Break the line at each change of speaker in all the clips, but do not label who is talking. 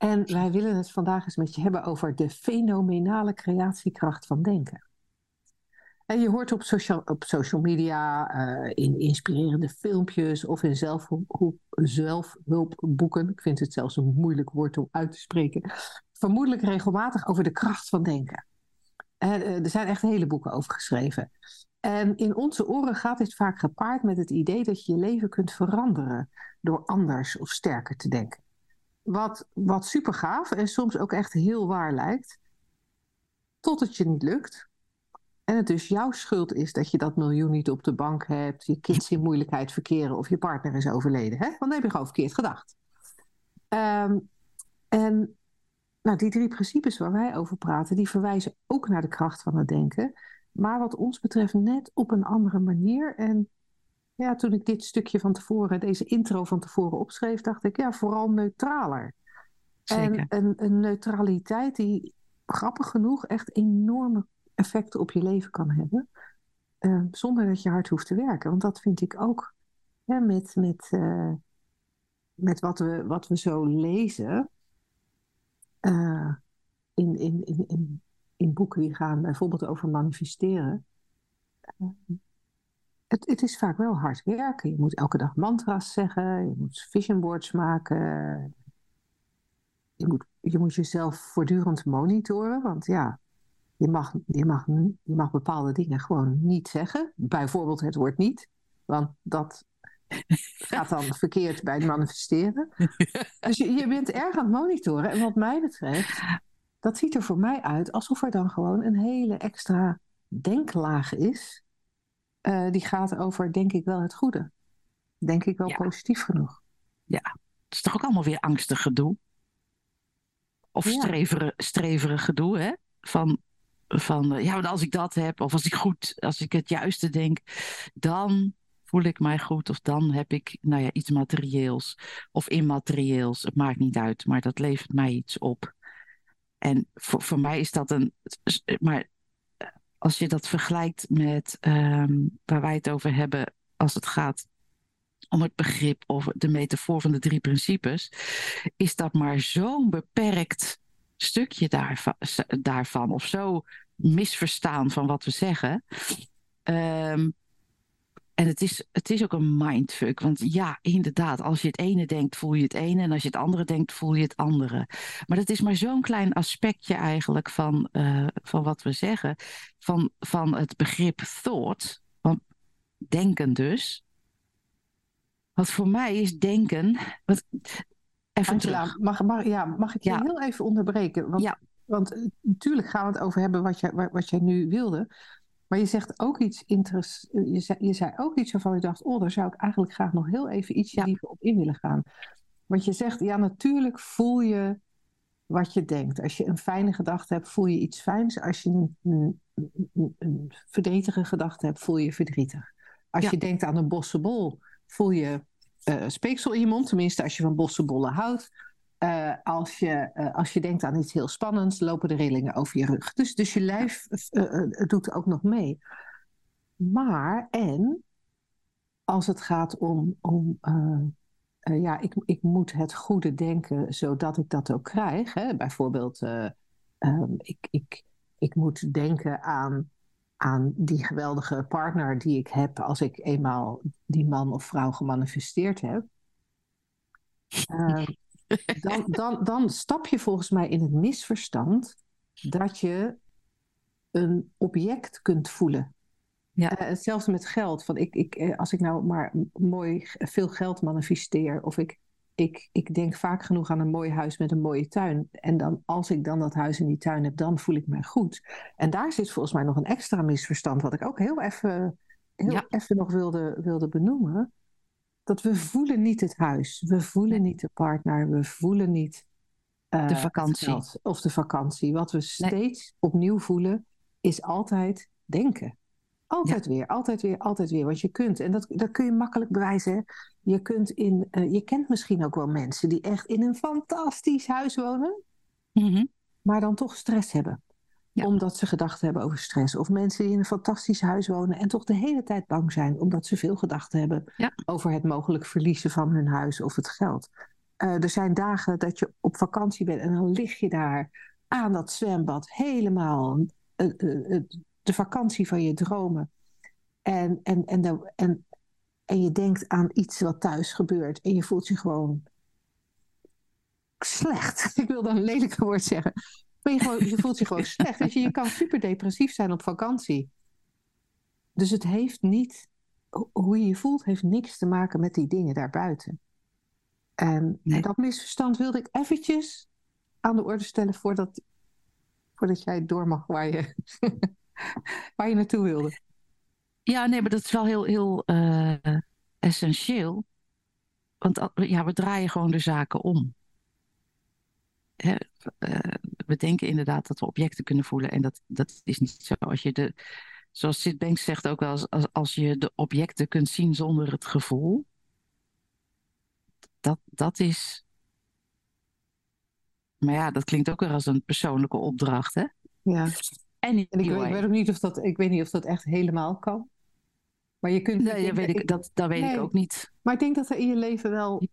En wij willen het vandaag eens met je hebben over de fenomenale creatiekracht van denken. En je hoort op social, op social media, uh, in inspirerende filmpjes of in zelfhulp, zelfhulpboeken, ik vind het zelfs een moeilijk woord om uit te spreken, vermoedelijk regelmatig over de kracht van denken. En, uh, er zijn echt hele boeken over geschreven. En in onze oren gaat dit vaak gepaard met het idee dat je je leven kunt veranderen door anders of sterker te denken. Wat, wat super gaaf en soms ook echt heel waar lijkt. Tot het je niet lukt. En het dus jouw schuld is dat je dat miljoen niet op de bank hebt, je kids in moeilijkheid verkeren of je partner is overleden. Hè? Want dan heb je gewoon verkeerd gedacht. Um, en nou, die drie principes waar wij over praten, die verwijzen ook naar de kracht van het denken. Maar wat ons betreft net op een andere manier. En ja, toen ik dit stukje van tevoren, deze intro van tevoren opschreef, dacht ik, ja, vooral neutraler. Zeker. En een, een neutraliteit die, grappig genoeg, echt enorme effecten op je leven kan hebben. Uh, zonder dat je hard hoeft te werken. Want dat vind ik ook hè, met, met, uh, met wat, we, wat we zo lezen. Uh, in, in, in, in, in boeken die gaan bijvoorbeeld over manifesteren het, het, is vaak wel hard werken. Je moet elke dag mantra's zeggen, je moet vision boards maken. Je moet, je moet jezelf voortdurend monitoren, want ja, je mag, je, mag, je mag bepaalde dingen gewoon niet zeggen. Bijvoorbeeld het woord niet, want dat gaat dan verkeerd bij het manifesteren. Dus je, je bent erg aan het monitoren. En wat mij betreft, dat ziet er voor mij uit alsof er dan gewoon een hele extra denklaag is uh, die gaat over, denk ik wel, het goede. Denk ik wel ja. positief genoeg.
Ja, het is toch ook allemaal weer angstig gedoe? Of ja. streverig, streverig gedoe, hè? Van, van uh, ja, als ik dat heb, of als ik goed, als ik het juiste denk, dan voel ik mij goed. Of dan heb ik, nou ja, iets materieels of immaterieels. Het maakt niet uit, maar dat levert mij iets op. En voor, voor mij is dat een. Maar als je dat vergelijkt met um, waar wij het over hebben als het gaat om het begrip of de metafoor van de drie principes, is dat maar zo'n beperkt stukje daarvan, daarvan of zo misverstaan van wat we zeggen. Um, en het is, het is ook een mindfuck. Want ja, inderdaad, als je het ene denkt, voel je het ene. En als je het andere denkt, voel je het andere. Maar dat is maar zo'n klein aspectje eigenlijk van, uh, van wat we zeggen. Van, van het begrip thought. Van denken dus. Wat voor mij is denken. Wat,
even Angela, mag, mag, ja, mag ik je ja. heel even onderbreken? Want, ja. want natuurlijk gaan we het over hebben wat, je, wat jij nu wilde. Maar je zegt ook iets interessants. Je, zei, je zei ook iets waarvan ik dacht: oh, daar zou ik eigenlijk graag nog heel even ietsje dieper op in willen gaan. Want je zegt: ja, natuurlijk voel je wat je denkt. Als je een fijne gedachte hebt, voel je iets fijns. Als je een, een, een, een verdrietige gedachte hebt, voel je verdrietig. Als ja. je denkt aan een bossenbol, voel je uh, speeksel in je mond. Tenminste, als je van bossenbollen houdt. Uh, als, je, uh, als je denkt aan iets heel spannends, lopen de rillingen over je rug. Dus, dus je lijf uh, doet ook nog mee. Maar, en als het gaat om, om ja, ik, ik moet het goede denken zodat ik dat ook krijg. Hè? Bijvoorbeeld, um, ik, ik, ik moet denken aan, aan die geweldige partner die ik heb als ik eenmaal die man of vrouw gemanifesteerd heb. Dan, dan, dan stap je volgens mij in het misverstand dat je een object kunt voelen. Ja. Uh, hetzelfde met geld. Van ik, ik, eh, als ik nou maar mooi veel geld manifesteer, of ik, ik, ik denk vaak genoeg aan een mooi huis met een mooie tuin. En dan, als ik dan dat huis en die tuin heb, dan voel ik mij goed. En daar zit volgens mij nog een extra misverstand, wat ik ook heel even, heel ja. even nog wilde, wilde benoemen dat we voelen niet het huis, we voelen niet de partner, we voelen niet uh,
de vakantie.
of de vakantie. Wat we steeds opnieuw voelen, is altijd denken. Altijd weer, altijd weer, altijd weer. Want je kunt, en dat, dat kun je makkelijk bewijzen. Hè? Je, kunt in, uh, je kent misschien ook wel mensen die echt in een fantastisch huis wonen,
mm-hmm.
maar dan toch stress hebben. Ja. Omdat ze gedachten hebben over stress. Of mensen die in een fantastisch huis wonen en toch de hele tijd bang zijn, omdat ze veel gedachten hebben
ja.
over het mogelijk verliezen van hun huis of het geld. Uh, er zijn dagen dat je op vakantie bent en dan lig je daar aan dat zwembad, helemaal uh, uh, de vakantie van je dromen. En, en, en, de, en, en je denkt aan iets wat thuis gebeurt en je voelt je gewoon slecht. Ik wil dan een lelijk woord zeggen. Je, gewoon, je voelt je gewoon slecht. Dus je, je kan super depressief zijn op vakantie. Dus het heeft niet, hoe je je voelt, heeft niks te maken met die dingen daarbuiten. En,
Nee.
en dat misverstand wilde ik eventjes aan de orde stellen voordat, voordat jij door mag waar je, waar je naartoe wilde.
Ja, nee, maar dat is wel heel, heel eh, essentieel. Want ja, we draaien gewoon de zaken om. Hè, eh, we denken inderdaad dat we objecten kunnen voelen en dat, dat is niet zo. Als je de, zoals Sid Banks zegt ook wel, als, als je de objecten kunt zien zonder het gevoel, dat, dat is. Maar ja, dat klinkt ook weer als een persoonlijke opdracht, hè?
Ja. En ik, weet-
Anyway.
ik weet ook niet of dat, ik weet niet of dat echt helemaal kan. Maar je kunt.
Nee, dat weet ik, dat, dat weet
Nee.
ik ook niet.
Maar ik denk dat er in je leven wel.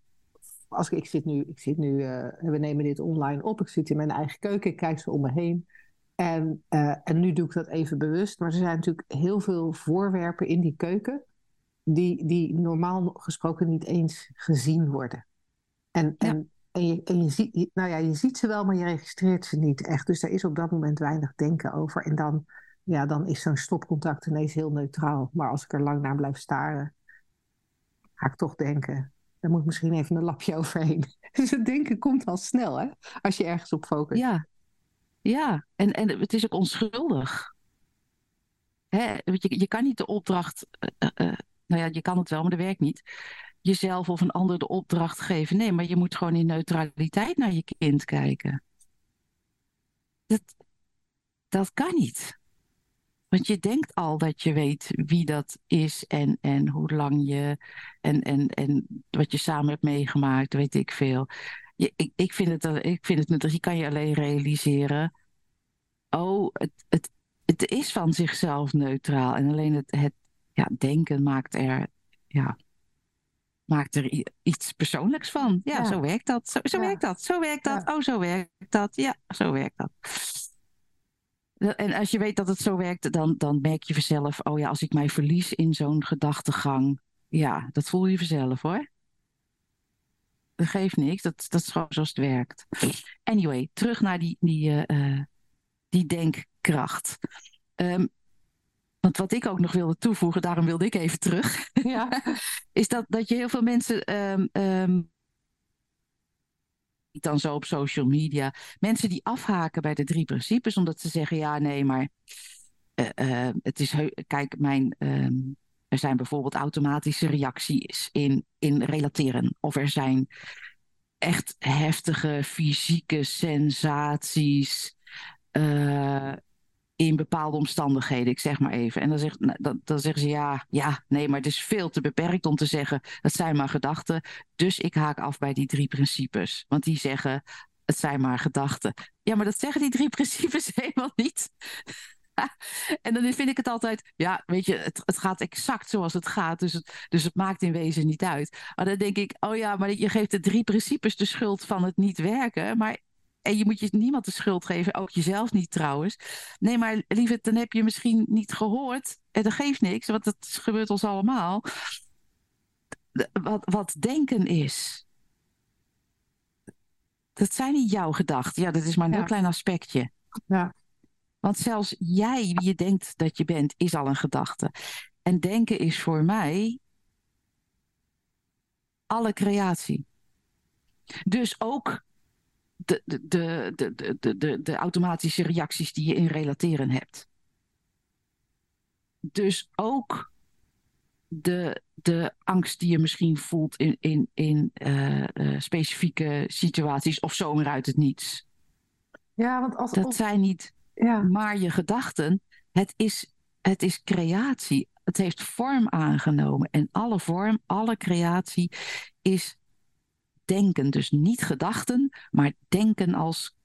Als ik, ik zit nu, ik zit nu eh, we nemen dit online op. Ik zit in mijn eigen keuken, ik kijk zo om me heen. En, eh, en nu doe ik dat even bewust. Maar er zijn natuurlijk heel veel voorwerpen in die keuken. die, die normaal gesproken niet eens gezien worden. En,
Ja.
en, en, je, en je, ziet, nou ja, je ziet ze wel, maar je registreert ze niet echt. Dus daar is op dat moment weinig denken over. En dan, ja, dan is zo'n stopcontact ineens heel neutraal. Maar als ik er lang naar blijf staren, ga ik toch denken. Er moet misschien even een lapje overheen. Dus het denken komt al snel, hè? Als je ergens op focust.
Ja, ja. En, en het is ook onschuldig. Hè? Je, je kan niet de opdracht, eh, eh, eh, nou ja, je kan het wel, maar dat werkt niet. Jezelf of een ander de opdracht geven. Nee, maar je moet gewoon in neutraliteit naar je kind kijken. Dat, dat kan niet. Want je denkt al dat je weet wie dat is en, en hoe lang je en, en, en wat je samen hebt meegemaakt, weet ik veel. Je, ik, ik vind het, ik vind het nuttig. Je kan je alleen realiseren. Oh, het, het, het is van zichzelf neutraal. En alleen het, het ja, denken maakt er, ja, maakt er iets persoonlijks van. Ja,
Ja.
zo werkt dat. Zo, zo
Ja.
werkt dat. Zo werkt dat. Oh, zo werkt dat. Ja, zo werkt dat. En als je weet dat het zo werkt, dan, dan merk je vanzelf, oh ja, als ik mij verlies in zo'n gedachtegang, ja, dat voel je vanzelf hoor. Dat geeft niks, dat, dat is gewoon zoals het werkt. Anyway, terug naar die, die, eh, eh, die denkkracht. Ehm, want wat ik ook nog wilde toevoegen, daarom wilde ik even terug,
Ja.
is dat, dat je heel veel mensen, ehm, dan zo op social media, mensen die afhaken bij de drie principes, omdat ze zeggen, ja, nee, maar eh, eh, het is, kijk, mijn, ehm, er zijn bijvoorbeeld automatische reacties in, in relateren, of er zijn echt heftige fysieke sensaties. eh, in bepaalde omstandigheden, ik zeg maar even. En dan, zegt, nou, dan, dan zeggen ze ja, ja, nee, maar het is veel te beperkt om te zeggen, het zijn maar gedachten. Dus ik haak af bij die drie principes. Want die zeggen, het zijn maar gedachten. Ja, maar dat zeggen die drie principes helemaal niet. en dan vind ik het altijd, ja, weet je, het, het gaat exact zoals het gaat. Dus het, dus het maakt in wezen niet uit. Maar dan denk ik, oh ja, maar je geeft de drie principes de schuld van het niet werken. Maar en je moet je niemand de schuld geven, ook jezelf niet trouwens. Nee, maar lieverd, dan heb je misschien niet gehoord. En dat geeft niks, want het gebeurt ons allemaal. Wat, wat denken is. Dat zijn niet jouw gedachten. Ja, dat is maar een
Ja.
heel klein aspectje.
Ja.
Want zelfs jij, wie je denkt dat je bent, is al een gedachte. En denken is voor mij alle creatie. Dus ook de, de, de, de, de, de, automatische reacties die je in relateren hebt. Dus ook de, de angst die je misschien voelt in, in, in uh, uh, specifieke situaties of zomaar uit het niets.
Ja, want als,
dat
of,
zijn niet
ja.
maar je gedachten. Het is, het is creatie. Het heeft vorm aangenomen. En alle vorm, alle creatie is denken. Dus niet gedachten, maar denken als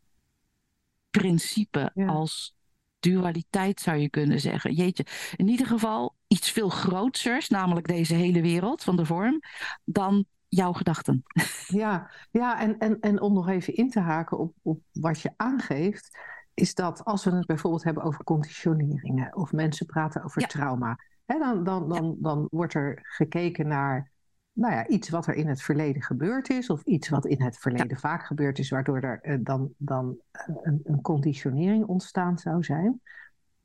principe,
Ja.
als dualiteit zou je kunnen zeggen. Jeetje, in ieder geval iets veel groters, namelijk deze hele wereld van de vorm, dan jouw gedachten.
Ja, ja en, en, en om nog even in te haken op, op wat je aangeeft, is dat als we het bijvoorbeeld hebben over conditioneringen of mensen praten over
Ja.
trauma, hè, dan, dan, dan, dan wordt er gekeken naar nou ja, iets wat er in het verleden gebeurd is, of iets wat in het verleden vaak gebeurd is, waardoor er eh, dan, dan eh, een, een conditionering ontstaan zou zijn.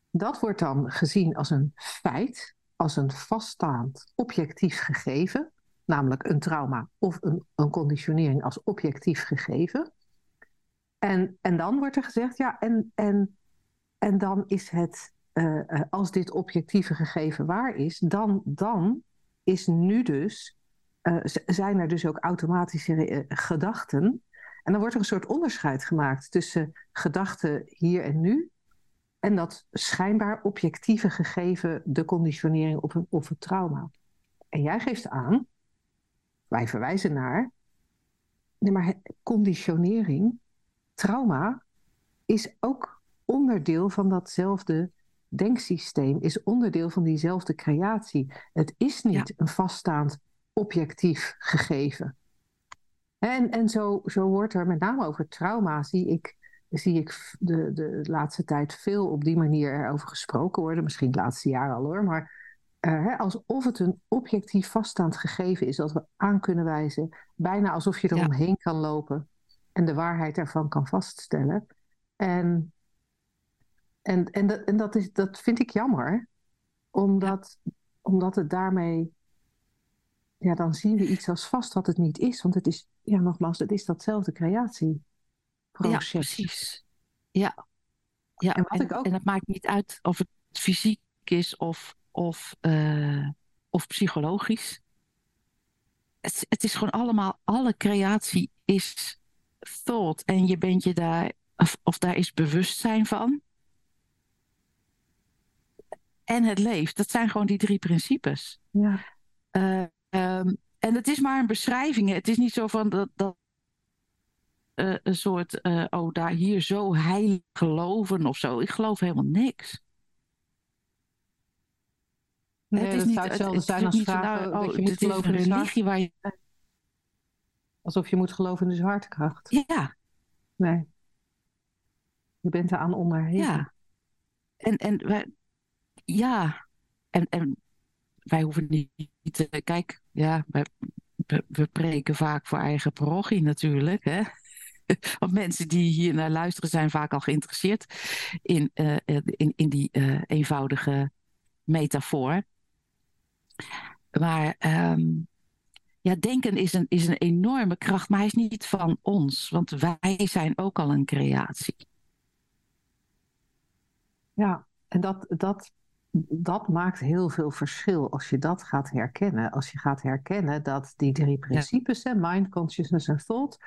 Dat wordt dan gezien als een feit, als een vaststaand objectief gegeven namelijk een trauma of een, een conditionering als objectief gegeven. En, en dan wordt er gezegd, ja, en, en, en dan is het, eh, als dit objectieve gegeven waar is, dan, dan is nu dus, eh, zijn er dus ook automatische eh, gedachten. En dan wordt er een soort onderscheid gemaakt tussen gedachten hier en nu en dat schijnbaar objectieve gegeven, de conditionering of, een, of het trauma. En jij geeft aan, wij verwijzen naar. Nee, maar conditionering, trauma, is ook onderdeel van datzelfde denksysteem, is onderdeel van diezelfde creatie. Het is niet een vaststaand objectief gegeven. En, en zo, zo wordt er met name over trauma, zie ik, zie ik de, de laatste tijd veel op die manier erover gesproken worden. Misschien het laatste jaar al hoor, maar eh, hè, alsof het een objectief vaststaand gegeven is dat we aan kunnen wijzen. Bijna alsof je er
Ja.
omheen kan lopen en de waarheid ervan kan vaststellen. En, en, en, dat, en dat, is, dat vind ik jammer, omdat, omdat het daarmee. Ja, dan zien we iets als vast wat het niet is. Want het is, ja, nogmaals, het is datzelfde creatieproces.
Ja, precies. Ja. ja.
En wat
En,
ik ook-
en het maakt niet uit of het fysiek is of, of, eh, of psychologisch. Het, het is gewoon allemaal, alle creatie is thought. En je bent je daar, of, of daar is bewustzijn van. En het leeft. Dat zijn gewoon die drie principes.
Ja.
Eh, ehm, en het is maar een beschrijving. hè. Het is niet zo van dat, dat eh, een soort, eh, oh, daar hier zo heilig geloven of zo. Ik geloof helemaal niks.
Nee,
het is niet,
zou hetzelfde
het
zijn
is
als vragen
nou,
dat
oh,
je moet geloven in
religie waar je...
Alsof je moet geloven in de zwaartekracht.
Ja,
Nee. Je bent eraan onderhevig.
ja. En, en wij, ja, en, en wij hoeven niet te... Kijk, ja, we, we preken vaak voor eigen parochie natuurlijk, hè. Want mensen die hier naar luisteren zijn vaak al geïnteresseerd in, eh, eh, in, in die eh, eenvoudige metafoor. Maar ehm, ja, denken is een, is een enorme kracht, maar hij is niet van ons, want wij zijn ook al een creatie.
Ja, en dat, dat, dat maakt heel veel verschil als je dat gaat herkennen. Als je gaat herkennen dat die drie principes, hè, mind, consciousness en thought,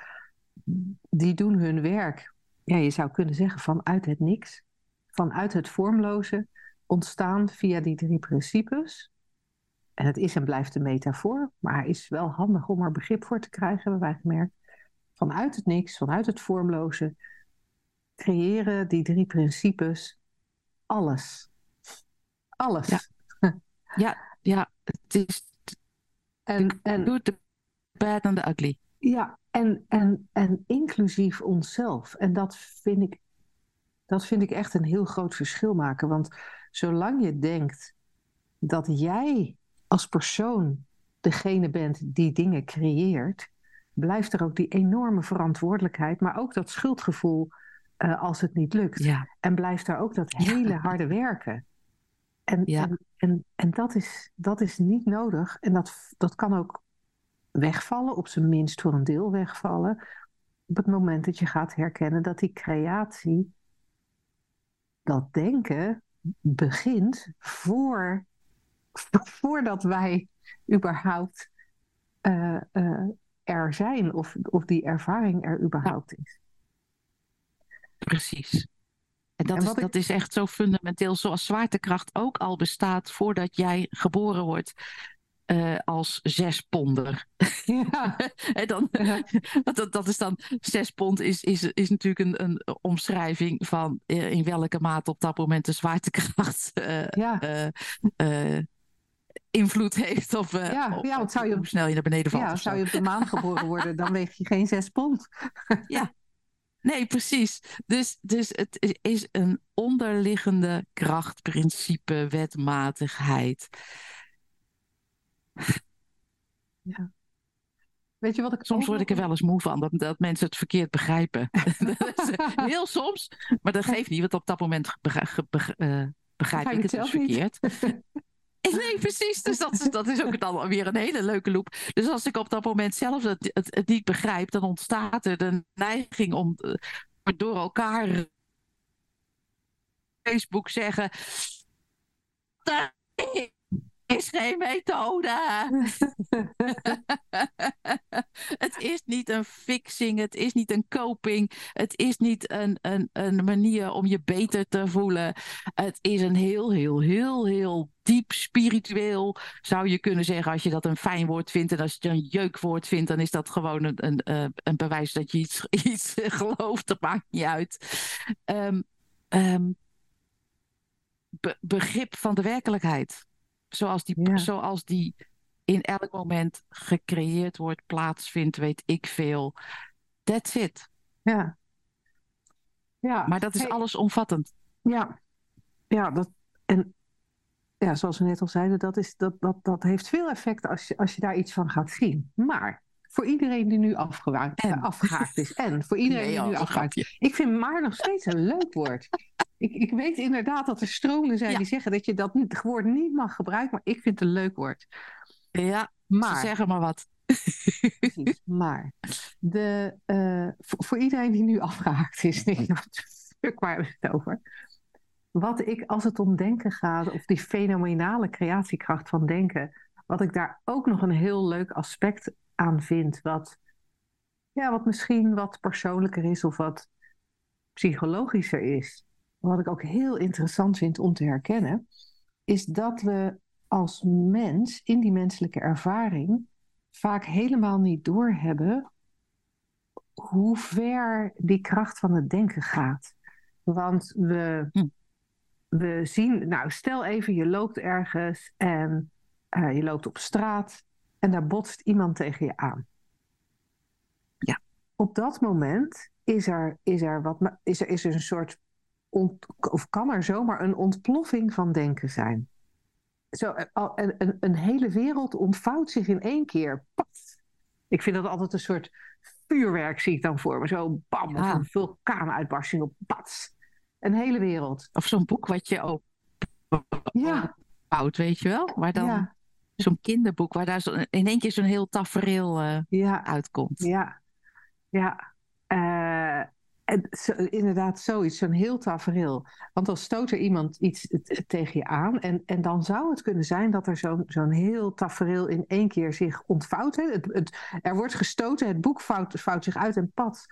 die doen hun werk. Ja, je zou kunnen zeggen vanuit het niks, vanuit het vormloze, ontstaan via die drie principes. En het is en blijft een metafoor, maar is wel handig om er begrip voor te krijgen, hebben wij gemerkt. Vanuit het niks, vanuit het vormloze, creëren die drie principes alles. Alles.
Ja. Ja, ja, het is
En, en,
good, the bad and the ugly.
ja, en, en, en inclusief onszelf. En dat vind, ik, dat vind ik echt een heel groot verschil maken. Want zolang je denkt dat jij als persoon degene bent die dingen creëert, blijft er ook die enorme verantwoordelijkheid, maar ook dat schuldgevoel eh, als het niet lukt.
Ja,
En blijft daar ook dat hele harde werken. En,
Ja.
en, en, en dat, is, dat is niet nodig. En dat, dat kan ook wegvallen, op zijn minst voor een deel wegvallen. Op het moment dat je gaat herkennen dat die creatie, dat denken, begint voor voordat wij überhaupt uh, uh, er zijn of, of die ervaring er überhaupt is.
Precies. En dat, is, ik... dat is echt zo fundamenteel, zoals zwaartekracht ook al bestaat voordat jij geboren wordt. Uh, als zesponder. Ja. en dan, ja. dat, dat is dan zes pond is, is, is natuurlijk een, een omschrijving van uh, in welke mate op dat moment de zwaartekracht uh, ja. invloed heeft. Of,
ja,
op,
ja, want zou je,
hoe snel je naar beneden valt.
Ja, zou je op de maan geboren worden, dan weeg je geen zes pond.
ja, Nee, precies. Dus, dus het is een onderliggende krachtprincipe, wetmatigheid.
Ja. Weet je wat ik
soms word ik er wel eens moe van, dat, dat mensen het verkeerd begrijpen. Heel soms, maar dat geeft niet, want op dat moment begrijp, uh, begrijp ik het dus verkeerd. Nee, precies. Dus dat, dat is ook dan weer een hele leuke loop. Dus als ik op dat moment zelf het, het, niet begrijp, dan ontstaat er de neiging om uh, door elkaar Facebook zeggen. Is geen methode. het is niet een fixing, het is niet een coping, het is niet een, een, een manier om je beter te voelen. Het is een heel, heel, heel, heel diep spiritueel, zou je kunnen zeggen, als je dat een fijn woord vindt. En als je het een jeukwoord vindt, dan is dat gewoon een, een, eh, een bewijs dat je iets, iets gelooft. Dat maakt niet uit. Um, um, be begrip van de werkelijkheid. Zoals die, ja. zoals die in elk moment gecreëerd wordt, plaatsvindt, weet ik veel. That's it.
Ja. ja.
Maar dat is hey. allesomvattend.
Ja. Ja, dat, en ja, zoals we net al zeiden, dat, is, dat, dat, dat heeft veel effect als je, als je daar iets van gaat zien. Maar voor iedereen die nu afgehaakt, afgehaakt is. En voor iedereen nee, die nu afgehaakt is. Ik vind maar nog steeds een leuk woord. Ik, ik weet inderdaad dat er stromen zijn ja. die zeggen dat je dat woord niet mag gebruiken, maar ik vind het een leuk woord.
Ja, maar. Ze zeggen maar wat.
Precies, maar de, uh, voor, voor, iedereen die nu afgehaakt is, denk ik, wat waar we het over? Wat ik, als het om denken gaat, of die fenomenale creatiekracht van denken, wat ik daar ook nog een heel leuk aspect aan vind, wat, ja, wat misschien wat persoonlijker is of wat psychologischer is, wat ik ook heel interessant vind om te herkennen, is dat we als mens in die menselijke ervaring vaak helemaal niet doorhebben hoe ver die kracht van het denken gaat. Want we, hm. we zien, nou stel even, je loopt ergens en uh, je loopt op straat en daar botst iemand tegen je aan.
Ja.
Op dat moment is er, is er, wat, is er, is er een soort ont, of kan er zomaar een ontploffing van denken zijn. Zo, eh, een, een, een hele wereld ontvouwt zich in één keer. Pat. Ik vind dat altijd een soort vuurwerk, zie ik dan voor me. Zo bam, ja. een vulkaanuitbarsting op pats. Een hele wereld.
Of zo'n boek wat je ook ja. bouwt, weet je wel? Waar dan ja. zo'n kinderboek, waar daar zo, in één keer zo'n heel tafereel uh, ja. uitkomt.
Ja, ja. Inderdaad, zoiets, zo'n heel tafereel. Want dan stoot er iemand iets tegen je aan. En, en dan zou het kunnen zijn dat er zo'n heel tafereel in één keer zich ontvouwt. Het, het, er wordt gestoten, het boek vouwt, zich uit en pad.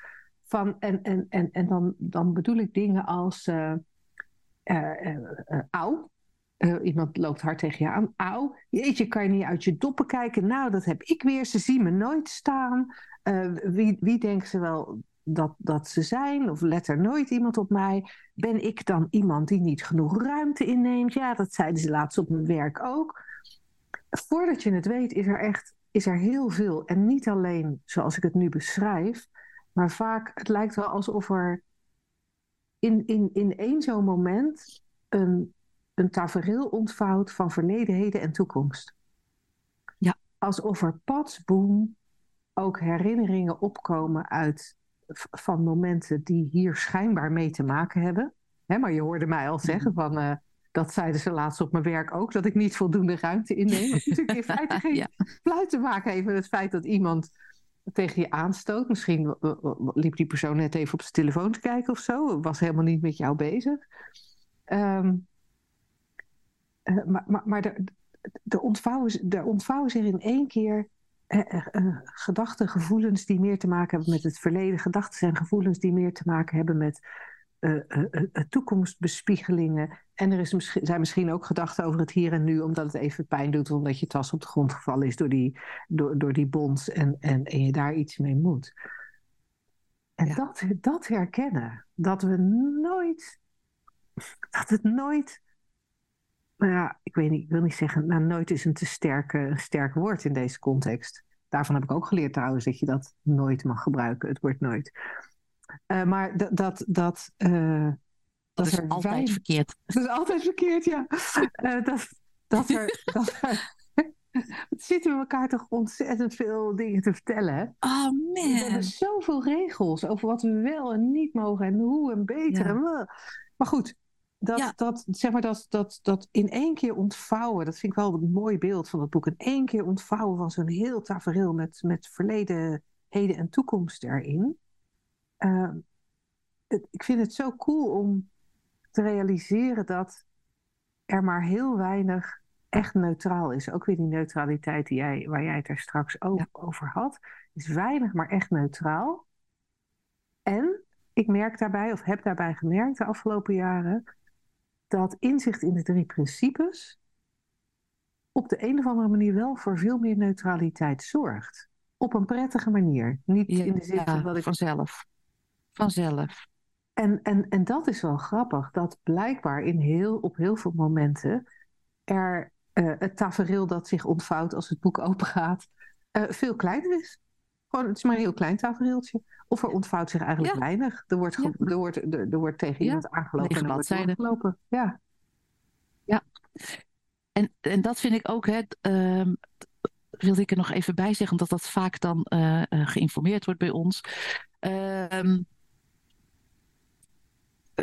Van, en en, en, en dan, dan bedoel ik dingen als uh, uh, auw. iemand loopt hard tegen je aan. Auw, jeetje, kan je niet uit je doppen kijken? Nou, dat heb ik weer. Ze zien me nooit staan. wie, wie denkt ze wel dat, dat ze zijn? Of let er nooit iemand op mij? Ben ik dan iemand die niet genoeg ruimte inneemt? Ja, dat zeiden ze laatst op mijn werk ook. Voordat je het weet, is er echt is er heel veel. En niet alleen zoals ik het nu beschrijf, maar vaak, het lijkt wel alsof er in, in, in één zo'n moment een, een tafereel ontvouwt van verleden, heden en toekomst.
Ja.
Alsof er padsboom ook herinneringen opkomen uit van momenten die hier schijnbaar mee te maken hebben. Hè, maar je hoorde mij al zeggen mhm. van. Uh, dat zeiden ze laatst op mijn werk ook, dat ik niet voldoende ruimte inneem. Wat natuurlijk in feite geen ja. fluit te maken heeft met het feit dat iemand tegen je aanstoot. Misschien liep die persoon net even op zijn telefoon te kijken of zo. Was helemaal niet met jou bezig. Um, uh, maar maar, maar de, er, ontvouwen, er ontvouwen zich in één keer gedachten, gevoelens die meer te maken hebben met het verleden. Gedachten en gevoelens die meer te maken hebben met toekomstbespiegelingen. En er is misschien, zijn misschien ook gedachten over het hier en nu, omdat het even pijn doet, omdat je tas op de grond gevallen is door die, door, door die bons en, en, en je daar iets mee moet. En ja. dat, dat herkennen, dat we nooit, dat het nooit, nou ja, ik weet niet, ik wil niet zeggen, nou nooit is een te sterke, sterk woord in deze context. Daarvan heb ik ook geleerd trouwens dat je dat nooit mag gebruiken, het woord nooit. Uh, maar dat, dat, dat, uh,
dat, dat is altijd weinig... verkeerd.
Dat is altijd verkeerd, ja. Uh, dat, dat er, dat er het zitten we elkaar toch ontzettend veel dingen te vertellen. Hè?
Oh man.
We hebben zoveel regels over wat we wel en niet mogen en hoe en beter. Ja. En maar goed, dat, ja. dat, zeg maar dat, dat, dat in één keer ontvouwen, dat vind ik wel een mooi beeld van het boek. In één keer ontvouwen van zo'n heel tafereel met, met verleden, heden en toekomst erin. Uh, het, ik vind het zo cool om te realiseren dat er maar heel weinig echt neutraal is. Ook weer die neutraliteit die jij, waar jij het er straks ook ja. over had. Is weinig, maar echt neutraal. En ik merk daarbij, of heb daarbij gemerkt de afgelopen jaren, dat inzicht in de drie principes op de een of andere manier wel voor veel meer neutraliteit zorgt. Op een prettige manier. Niet
ja,
in de zin
ja,
dat ik.
Vanzelf. Vanzelf.
En, en, en dat is wel grappig, dat blijkbaar in heel, op heel veel momenten er uh, het tafereel dat zich ontvouwt als het boek opengaat, uh, veel kleiner is. Gewoon, het is maar een heel klein tafereeltje. Of er ontvouwt zich eigenlijk ja. weinig. Er wordt, ja. er, wordt, er, er, wordt tegen iemand ja. aangelopen en er wordt aangelopen. Ja.
ja. En, en dat vind ik ook, hè, uh, wilde ik er nog even bij zeggen, omdat dat vaak dan uh, geïnformeerd wordt bij ons. Uh,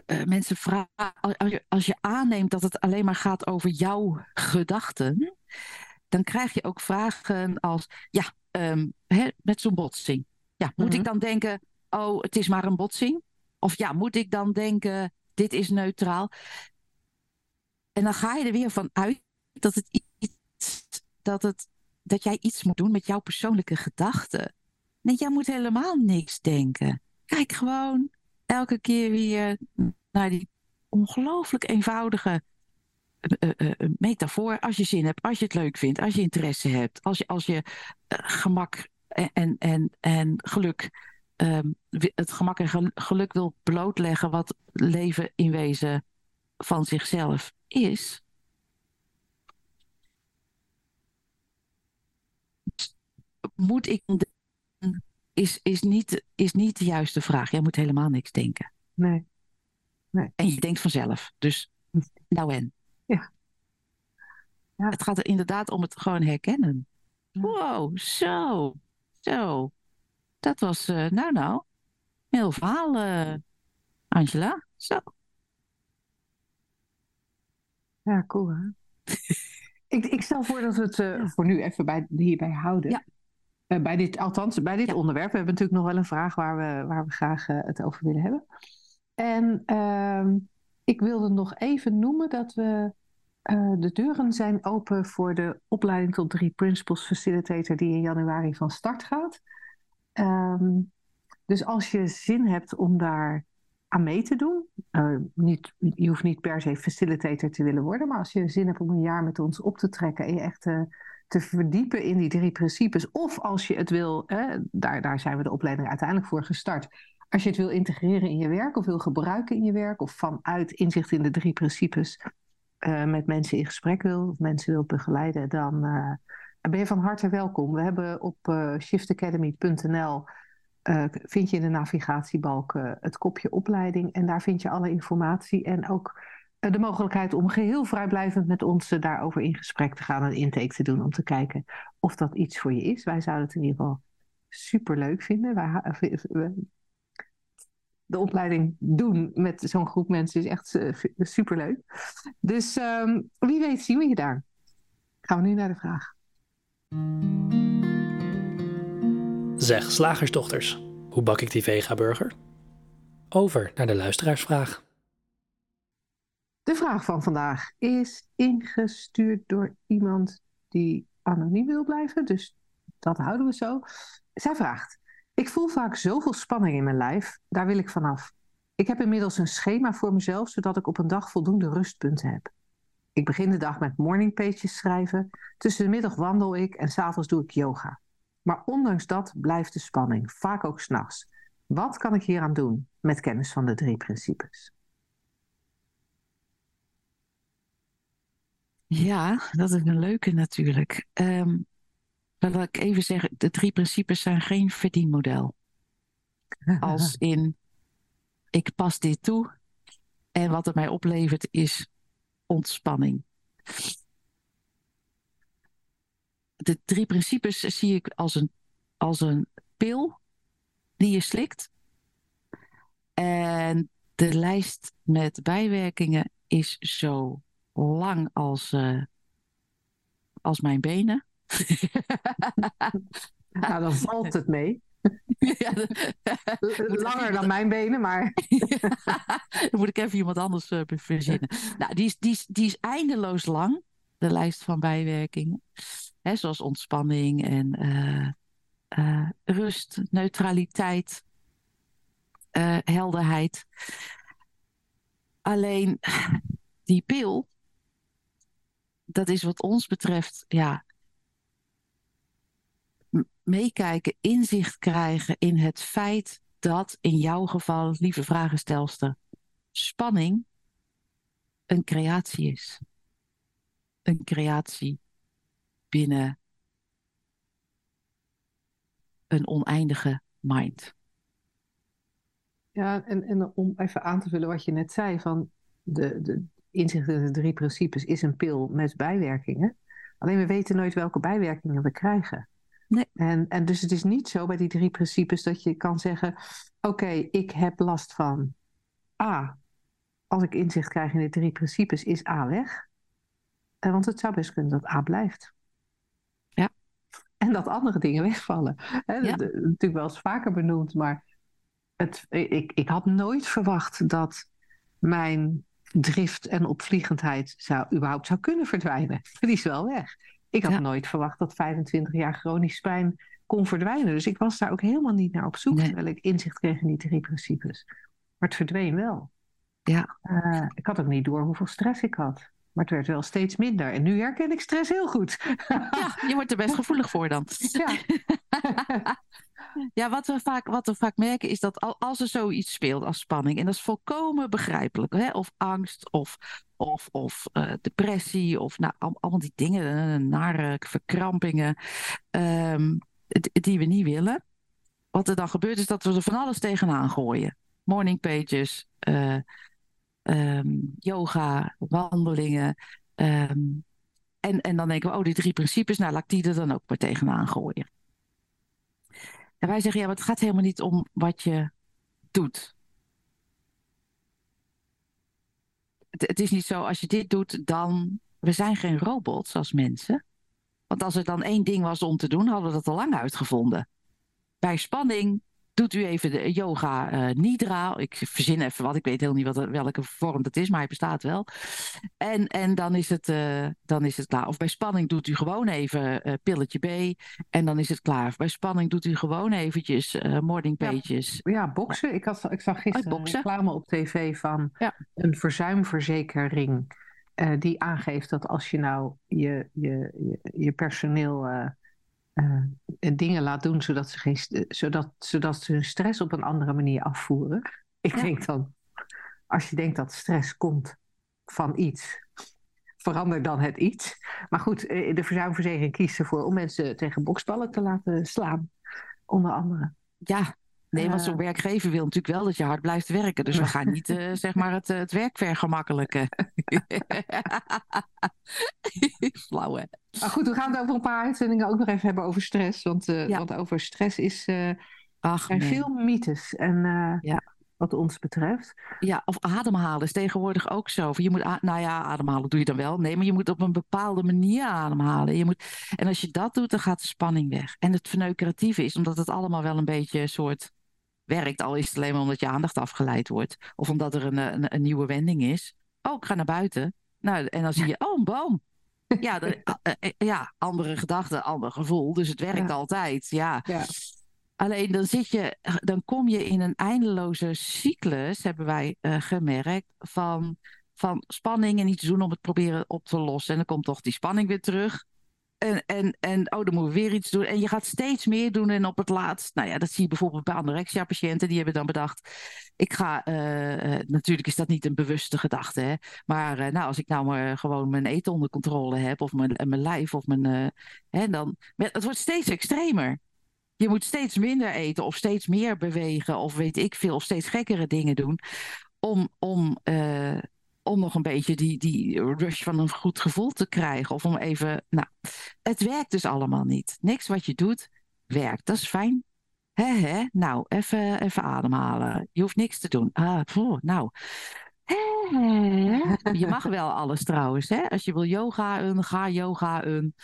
uh, mensen vragen, als je, als je aanneemt dat het alleen maar gaat over jouw gedachten, dan krijg je ook vragen als, ja, um, hè, met zo'n botsing. Ja, moet ik dan denken, oh, het is maar een botsing? Of ja, moet ik dan denken, dit is neutraal? En dan ga je er weer van uit dat, het iets, dat, het, dat jij iets moet doen met jouw persoonlijke gedachten. Nee, jij moet helemaal niks denken. Kijk gewoon elke keer weer naar die ongelooflijk eenvoudige metafoor. Als je zin hebt, als je het leuk vindt, als je interesse hebt, als je, als je gemak en, en, en geluk, um, het gemak en geluk wil blootleggen wat leven in wezen van zichzelf is. Moet ik is, is, niet, is niet de juiste vraag. Jij moet helemaal niks denken.
Nee. nee.
En je denkt vanzelf. Dus nou en.
Ja.
ja. Het gaat er inderdaad om het gewoon herkennen. Wow, zo. Zo. Dat was, uh, nou nou, heel verhaal, uh, Angela. Zo.
Ja, cool hè? ik, ik stel voor dat we het uh, ja. voor nu even bij, hierbij houden.
Ja.
Uh, bij dit, althans, bij dit ja. onderwerp. We hebben natuurlijk nog wel een vraag waar we, waar we graag uh, het over willen hebben. En uh, ik wilde nog even noemen dat we. Uh, de deuren zijn open voor de opleiding tot drie Principles Facilitator, die in januari van start gaat. Um, dus als je zin hebt om daar aan mee te doen, niet, je hoeft niet per se facilitator te willen worden, maar als je zin hebt om een jaar met ons op te trekken en je echt te verdiepen in die drie principes. Of als je het wil, daar, daar zijn we de opleiding uiteindelijk voor gestart. Als je het wil integreren in je werk of wil gebruiken in je werk, of vanuit inzicht in de drie principes uh, met mensen in gesprek wil, of mensen wil begeleiden, dan uh, ben je van harte welkom. We hebben op uh, shiftacademy.nl vind je in de navigatiebalk het kopje opleiding en daar vind je alle informatie en ook de mogelijkheid om geheel vrijblijvend met ons daarover in gesprek te gaan en intake te doen om te kijken of dat iets voor je is. Wij zouden het in ieder geval super leuk vinden. Wij, de opleiding doen met zo'n groep mensen is echt super leuk. Dus um, wie weet zien we je daar. Gaan we nu naar de vraag.
Zeg, slagersdochters, hoe bak ik die vega-burger? Over naar de luisteraarsvraag.
De vraag van vandaag is ingestuurd door iemand die anoniem wil blijven, dus dat houden we zo. Zij vraagt: Ik voel vaak zoveel spanning in mijn lijf, daar wil ik vanaf. Ik heb inmiddels een schema voor mezelf, zodat ik op een dag voldoende rustpunten heb. Ik begin de dag met morning pages schrijven. Tussen de middag wandel ik en s'avonds doe ik yoga. Maar ondanks dat blijft de spanning, vaak ook s'nachts. Wat kan ik hieraan doen met kennis van de drie principes?
Ja, dat is een leuke natuurlijk. Um, laat ik even zeggen, de drie principes zijn geen verdienmodel. Als in, ik pas dit toe en wat het mij oplevert is ontspanning. De drie principes zie ik als een, als een pil die je slikt. En de lijst met bijwerkingen is zo lang als, uh, als mijn benen.
nou, dan valt het mee. Ja, Langer dan mijn benen, maar.
dan moet ik even iemand anders uh, verzinnen. Nou, die is, die, is, die is eindeloos lang, de lijst van bijwerkingen. Hè, zoals ontspanning en uh, rust, neutraliteit, helderheid. Alleen die pil, dat is wat ons betreft, ja, meekijken, inzicht krijgen in het feit dat in jouw geval, lieve vragenstelster, spanning een creatie is. Een creatie binnen een oneindige mind.
Ja, en, en om even aan te vullen wat je net zei, van de, de inzicht in de drie principes is een pil met bijwerkingen. Alleen we weten nooit welke bijwerkingen we krijgen. Nee. En, en dus het is niet zo bij die drie principes dat je kan zeggen: Oké, ik heb last van A. Als ik inzicht krijg in de drie principes, is A weg. En want het zou best kunnen dat A blijft.
Ja.
En dat andere dingen wegvallen. He, ja. natuurlijk wel eens vaker benoemd, maar het, ik, ik had nooit verwacht dat mijn drift en opvliegendheid zou, überhaupt zou kunnen verdwijnen. Die is wel weg. Ik had nooit verwacht dat 25 jaar chronisch pijn kon verdwijnen. Dus ik was daar ook helemaal niet naar op zoek, terwijl ik inzicht kreeg in die drie principes. Maar het verdween wel.
Ja.
Uh, ik had ook niet door hoeveel stress ik had. Maar het werd wel steeds minder. En nu herken ik stress heel goed.
Ja, je wordt er best gevoelig voor dan. Ja. Ja, wat we, vaak, wat we vaak merken is dat als er zoiets speelt als spanning, en dat is volkomen begrijpelijk, hè? of angst, of, of, of uh, depressie, of nou, allemaal die dingen, uh, nare verkrampingen, um, die we niet willen. Wat er dan gebeurt is dat we er van alles tegenaan gooien. Morning pages, uh, um, yoga, wandelingen. Um, en, en dan denken we, oh, die drie principes, nou laat ik die er dan ook maar tegenaan gooien. En wij zeggen, ja, maar het gaat helemaal niet om wat je doet. Het, het is niet zo, als je dit doet, dan... We zijn geen robots als mensen. Want als er dan één ding was om te doen, hadden we dat al lang uitgevonden. Bij spanning doet u even de yoga uh, nidra. Ik verzin even wat, ik weet heel niet wat, welke vorm dat is, maar hij bestaat wel. En, en dan, is het, uh, dan is het klaar. Of bij spanning doet u gewoon even uh, pilletje B en dan is het klaar. Of bij spanning doet u gewoon eventjes morning pages.
Ja, ja boksen. Ik, had, ik zag gisteren een reclame op tv van ja. een verzuimverzekering. die aangeeft dat als je nou je, je, je, je personeel uh, dingen laat doen zodat ze, geen, zodat, zodat ze hun stress op een andere manier afvoeren. Ik denk dan, als je denkt dat stress komt van iets, verander dan het iets. Maar goed, eh, de verzuimverzekering kiest ervoor om mensen tegen boksballen te laten slaan, onder andere.
Ja, Nee, want zo'n eh. werkgever wil natuurlijk wel dat je hard blijft werken. Dus we gaan niet uh, zeg maar het, het werk vergemakkelijken. Flauw hè.
Maar goed, we gaan het over een paar uitzendingen ook nog even hebben over stress. Want, uh, want over stress is, Ach, er zijn veel mythes. En ja. wat ons betreft.
Ja, of ademhalen is tegenwoordig ook zo. Je moet, nou ja, ademhalen doe je dan wel. Nee, maar je moet op een bepaalde manier ademhalen. Je moet, en als je dat doet, dan gaat de spanning weg. En het verneukeratieve is, omdat het allemaal wel een beetje een soort werkt. Al is het alleen maar omdat je aandacht afgeleid wordt. Of omdat er een, een, een nieuwe wending is. Oh, ik ga naar buiten. Nou, en dan zie je, oh, een boom. Ja, eh, eh, ja andere gedachten, ander gevoel. Dus het werkt
Ja.
altijd. Ja.
Ja.
Alleen dan zit je, dan kom je in een eindeloze cyclus, hebben wij eh, gemerkt, van, van spanning en iets doen om het proberen op te lossen. En dan komt toch die spanning weer terug. En, en, en oh, dan moeten we weer iets doen. En je gaat steeds meer doen. En op het laatst, nou ja, dat zie je bijvoorbeeld bij anorexia-patiënten. Die hebben dan bedacht, ik ga, eh, eh, natuurlijk is dat niet een bewuste gedachte, hè. Maar eh, nou, als ik nou maar gewoon mijn eten onder controle heb, of mijn, mijn lijf, of mijn, eh, hè, dan, het wordt steeds extremer. Je moet steeds minder eten, of steeds meer bewegen, of weet ik veel, of steeds gekkere dingen doen. Om, om, om nog een beetje die, die rush van een goed gevoel te krijgen. Of om even. Nou, het werkt dus allemaal niet. Niks wat je doet werkt. Dat is fijn. Hè? Nou, even, even ademhalen. Je hoeft niks te doen. Ah, nou. Je mag wel alles trouwens. Hè? Als je wil yoga, een, ga yoga. Een.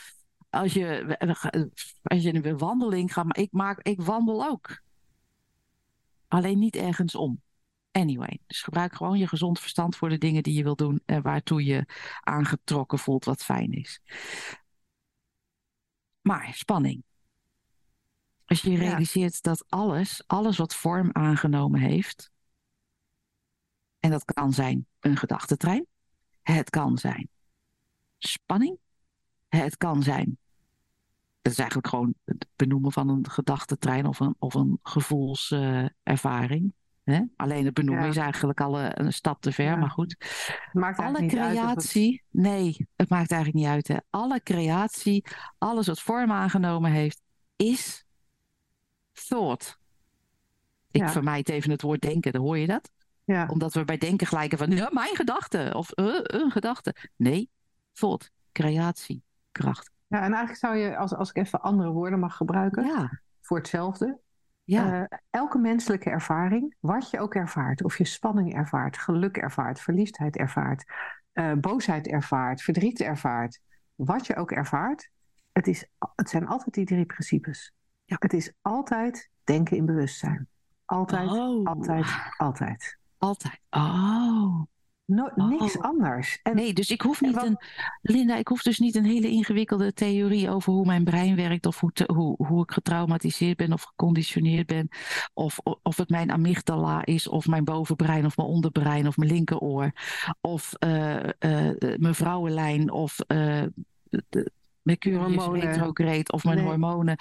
Als je, als je een wandeling gaat, maar ik, maak, ik wandel ook. Alleen niet ergens om. Anyway, dus gebruik gewoon je gezond verstand voor de dingen die je wil doen en waartoe je aangetrokken voelt wat fijn is. Maar spanning. Als je
Ja.
realiseert dat alles, alles wat vorm aangenomen heeft, en dat kan zijn een gedachtentrein, het kan zijn spanning, het kan zijn. Het is eigenlijk gewoon het benoemen van een gedachtentrein of een, of een gevoelservaring. Hè? Alleen het benoemen
Ja.
is eigenlijk al eh, een stap te ver,
Ja.
maar goed.
Maakt
Alle
het-
creatie, nee, het maakt eigenlijk niet uit. Hè. Alle creatie, alles wat vorm aangenomen heeft, is thought. Ik
Ja.
vermijd even het woord denken, dan hoor je dat?
Ja.
Omdat we bij denken gelijken van, ja, mijn gedachte of eh, een gedachte. Nee, thought, creatie, kracht.
ja, en eigenlijk zou je, als, als ik even andere woorden mag gebruiken,
Ja,
voor hetzelfde.
Ja,
Eh, elke menselijke ervaring, wat je ook ervaart, of je spanning ervaart, geluk ervaart, verliefdheid ervaart, eh, boosheid ervaart, verdriet ervaart, wat je ook ervaart, het, is, het zijn altijd die drie principes.
Ja.
Het is altijd denken in bewustzijn. Altijd,
Oh.
altijd, altijd.
altijd. Oh.
No, Niks
Oh.
anders. En
Nee, dus ik hoef niet
wat-
een. Linda, ik hoef dus niet een hele ingewikkelde theorie over hoe mijn brein werkt. Of hoe, te- hoe, hoe ik getraumatiseerd ben of geconditioneerd ben. Of, of het mijn amygdala is, of mijn bovenbrein, of mijn onderbrein, of mijn linkeroor. Of eh, eh, mijn vrouwenlijn, of eh, de Mercurius retrograde, of mijn
Nee.
hormonen.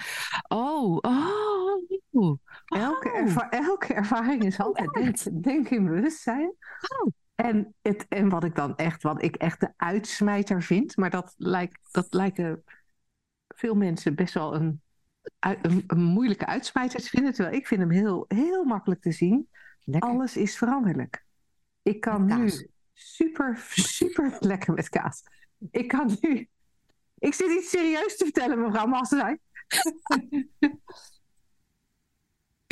Oh, oh.
Elke,
Oh.
erva- elke ervaring is altijd denk, denk in bewustzijn.
Oh.
En, het, en wat ik dan echt, wat ik echt de uitsmijter vind, maar dat, lijkt, dat lijken veel mensen best wel een, een, een moeilijke uitsmijter te vinden. Terwijl ik vind hem heel, heel makkelijk te zien.
Lekker.
Alles is veranderlijk. Ik kan nu super, super lekker met kaas. Ik kan nu. Ik zit iets serieus te vertellen, mevrouw Masserij.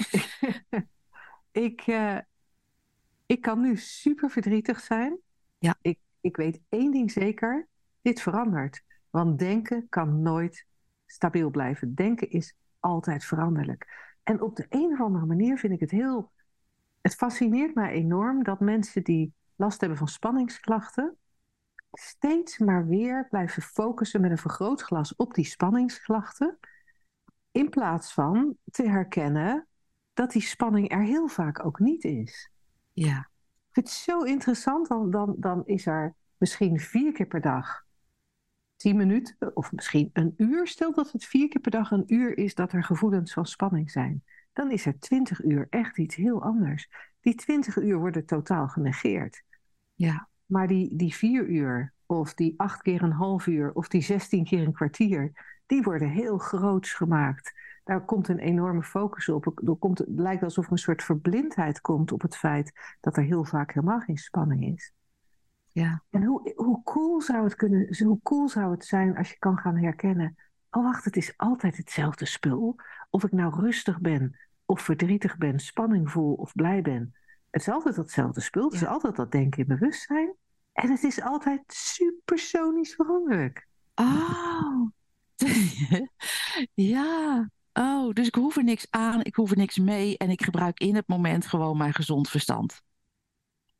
ik, eh, ik kan nu super verdrietig zijn.
Ja.
Ik, ik weet één ding zeker: dit verandert. Want denken kan nooit stabiel blijven. Denken is altijd veranderlijk. En op de een of andere manier vind ik het heel. Het fascineert mij enorm dat mensen die last hebben van spanningsklachten. steeds maar weer blijven focussen met een vergrootglas op die spanningsklachten. In plaats van te herkennen dat die spanning er heel vaak ook niet is.
Ja.
Ik vind het zo interessant, dan, dan, dan is er misschien vier keer per dag tien minuten, of misschien een uur. Stel dat het vier keer per dag een uur is dat er gevoelens van spanning zijn. Dan is er twintig uur echt iets heel anders. Die twintig uur worden totaal genegeerd.
Ja.
Maar die, die vier uur, of die acht keer een half uur, of die zestien keer een kwartier, die worden heel groots gemaakt. Daar komt een enorme focus op. Er komt, het lijkt alsof er een soort verblindheid komt op het feit dat er heel vaak helemaal geen spanning is.
Ja.
En hoe, hoe, cool zou het kunnen, hoe cool zou het zijn als je kan gaan herkennen. Oh, wacht, het is altijd hetzelfde spul. Of ik nou rustig ben, of verdrietig ben, spanning voel of blij ben. Het is altijd datzelfde spul. Het is
Ja.
altijd dat denken in bewustzijn. En het is altijd supersonisch veranderlijk.
Oh. ja. Oh, dus ik hoef er niks aan, ik hoef er niks mee en ik gebruik in het moment gewoon mijn gezond verstand.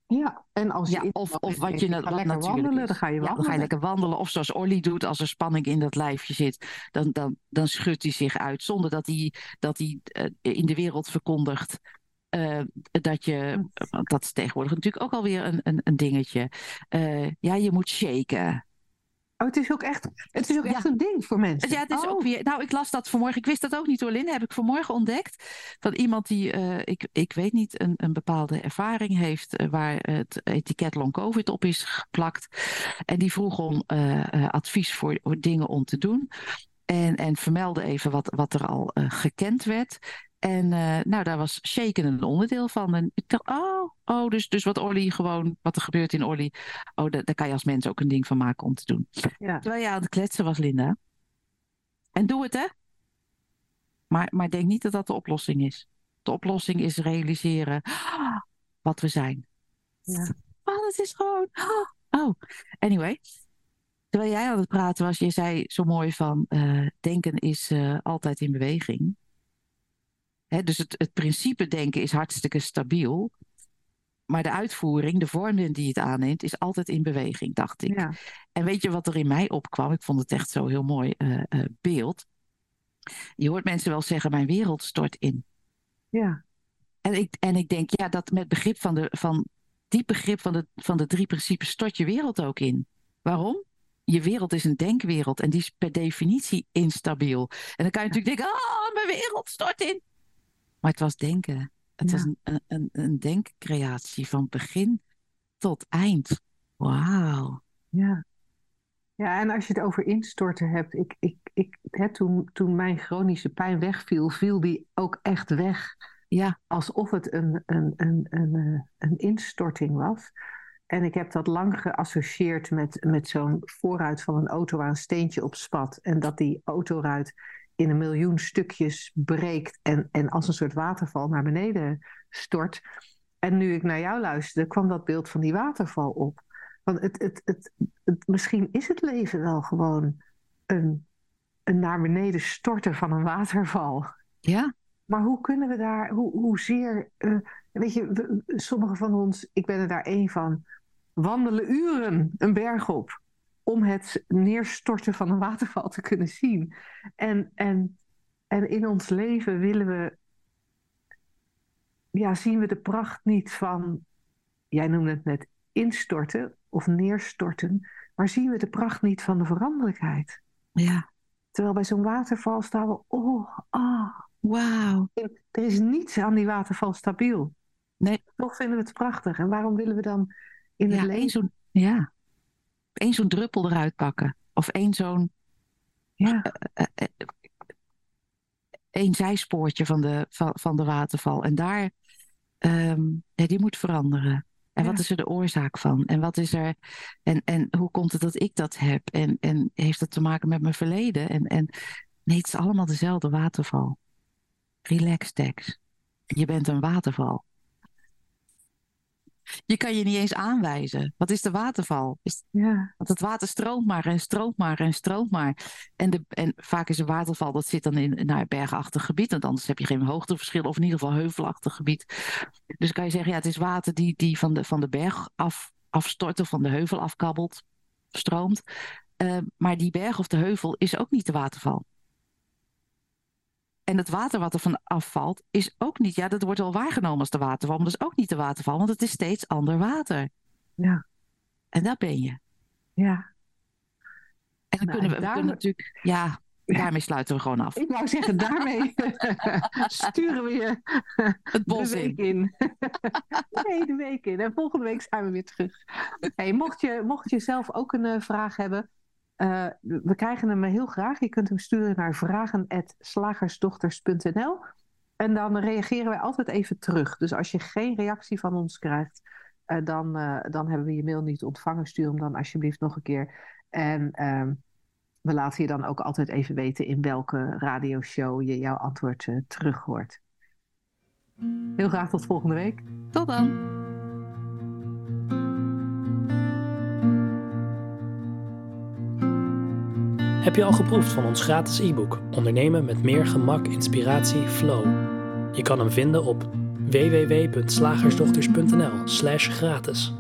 Ja, en als je
Ja, of, of wat je wat
lekker wandelen, dan ga je
Ja, dan ga je lekker wandelen. Of zoals Olly doet, als er spanning in dat lijfje zit, dan, dan, dan schudt hij zich uit. Zonder dat hij, dat hij eh, in de wereld verkondigt eh, dat je. want Dat is tegenwoordig natuurlijk ook alweer een, een, een dingetje. Eh, ja, je moet shaken.
Oh, het is ook echt, het is ook
Ja.
echt een ding voor mensen.
Ja, het is
Oh,
ook weer. Nou, ik las dat vanmorgen. Ik wist dat ook niet hoor, Lin. Heb ik vanmorgen ontdekt. Van iemand die, eh, ik, ik weet niet, een, een bepaalde ervaring heeft. eh, waar het etiket long COVID op is geplakt. En die vroeg om eh, advies voor, voor dingen om te doen. En, en vermeldde even wat, wat er al gekend werd. En eh, nou, daar was shaken een onderdeel van. En ik dacht, oh, oh dus, dus wat Olly gewoon, wat er gebeurt in Olly. Oh, daar, daar kan je als mens ook een ding van maken om te doen.
ja.
Terwijl je aan het kletsen was, Linda. En doe het, hè? Maar, maar denk niet dat dat de oplossing is. De oplossing is realiseren wat we zijn.
Ja.
Oh, het is gewoon. Oh, anyway. Terwijl jij aan het praten was, je zei zo mooi van eh, denken is eh, altijd in beweging. Dus het, het principe denken is hartstikke stabiel. Maar de uitvoering, de vorm die het aanneemt, is altijd in beweging, dacht ik.
Ja.
En weet je wat er in mij opkwam? Ik vond het echt zo heel mooi eh, eh, beeld. Je hoort mensen wel zeggen: Mijn wereld stort in.
Ja.
En ik, en ik denk, ja, dat met begrip van, de, van die begrip van de, van de drie principes stort je wereld ook in. Waarom? Je wereld is een denkwereld en die is per definitie instabiel. En dan kan je natuurlijk denken: Oh, mijn wereld stort in. Maar het was denken. Het
Ja.
was een, een, een, denkcreatie van begin tot eind. Wauw.
Ja. Ja, en als je het over instorten hebt, ik, ik, ik, hè, toen, toen mijn chronische pijn wegviel, viel die ook echt weg.
Ja,
Alsof het een, een, een, een, eh, een instorting was. En ik heb dat lang geassocieerd met, met zo'n voorruit van een auto waar een steentje op spat. En dat die autoruit in een miljoen stukjes breekt en, en als een soort waterval naar beneden stort. En nu ik naar jou luisterde, kwam dat beeld van die waterval op. Want het, het, het, het, misschien is het leven wel gewoon een, een naar beneden storten van een waterval.
ja,
Maar hoe kunnen we daar, hoe, hoezeer, eh, weet je, we- sommige van ons, ik ben er daar één van, wandelen uren een berg op om het neerstorten van een waterval te kunnen zien. En, en, en in ons leven willen we, ja, zien we de pracht niet van, jij noemde het net instorten of neerstorten, maar zien we de pracht niet van de veranderlijkheid.
ja.
Terwijl bij zo'n waterval staan we, oh, ah,
Wauw.
er is niets aan die waterval stabiel.
Nee.
Toch vinden we het prachtig. En waarom willen we dan in het leven...
zo'n ja. Eén zo'n druppel eruit pakken. Of één zo'n
Ja,
eh, eh, één zijspoortje van de, van, van de waterval. En daar, ehm, ja, die moet veranderen. En
Ja.
wat is er de oorzaak van? En wat is er, en, en hoe komt het dat ik dat heb? En, en heeft dat te maken met mijn verleden? En, en nee, het is allemaal dezelfde waterval. Relax, Tex. Je bent een waterval. Je kan je niet eens aanwijzen. Wat is de waterval? Is,
ja,
want het water stroomt maar en stroomt maar en stroomt maar. En, de, en vaak is een waterval, dat zit dan in naar bergachtig gebied. Want anders heb je geen hoogteverschil of in ieder geval heuvelachtig gebied. Dus kan je zeggen, ja, het is water die, die van, de, van de berg af, afstort of van de heuvel afkabbelt, stroomt. Eh, maar die berg of de heuvel is ook niet de waterval. En het water wat er van afvalt is ook niet, ja, dat wordt wel waargenomen als de waterval, maar dat is ook niet de waterval, want het is steeds ander water.
ja,
En dat ben je.
ja.
En dan
Nou,
kunnen we,
en
we
daar-
kunnen natuurlijk, ja, daarmee sluiten we gewoon af.
Ik wou zeggen, daarmee sturen we je
Het bos
de week
in.
in. nee, de week in. En volgende week zijn we weer terug. Hey, mocht, je, mocht je zelf ook een eh, vraag hebben, eh, we krijgen hem heel graag. Je kunt hem sturen naar vragen.slagersdochters.nl en dan reageren wij altijd even terug. Dus als je geen reactie van ons krijgt, eh, dan, eh, dan hebben we je mail niet ontvangen. Stuur hem dan alsjeblieft nog een keer. En ehm, we laten je dan ook altijd even weten in welke radioshow je jouw antwoord terug hoort. Heel graag tot volgende week.
Tot dan.
Heb je al geproefd van ons gratis e-book Ondernemen met meer gemak, inspiratie, flow? Je kan hem vinden op www.slagersdochters.nl/gratis.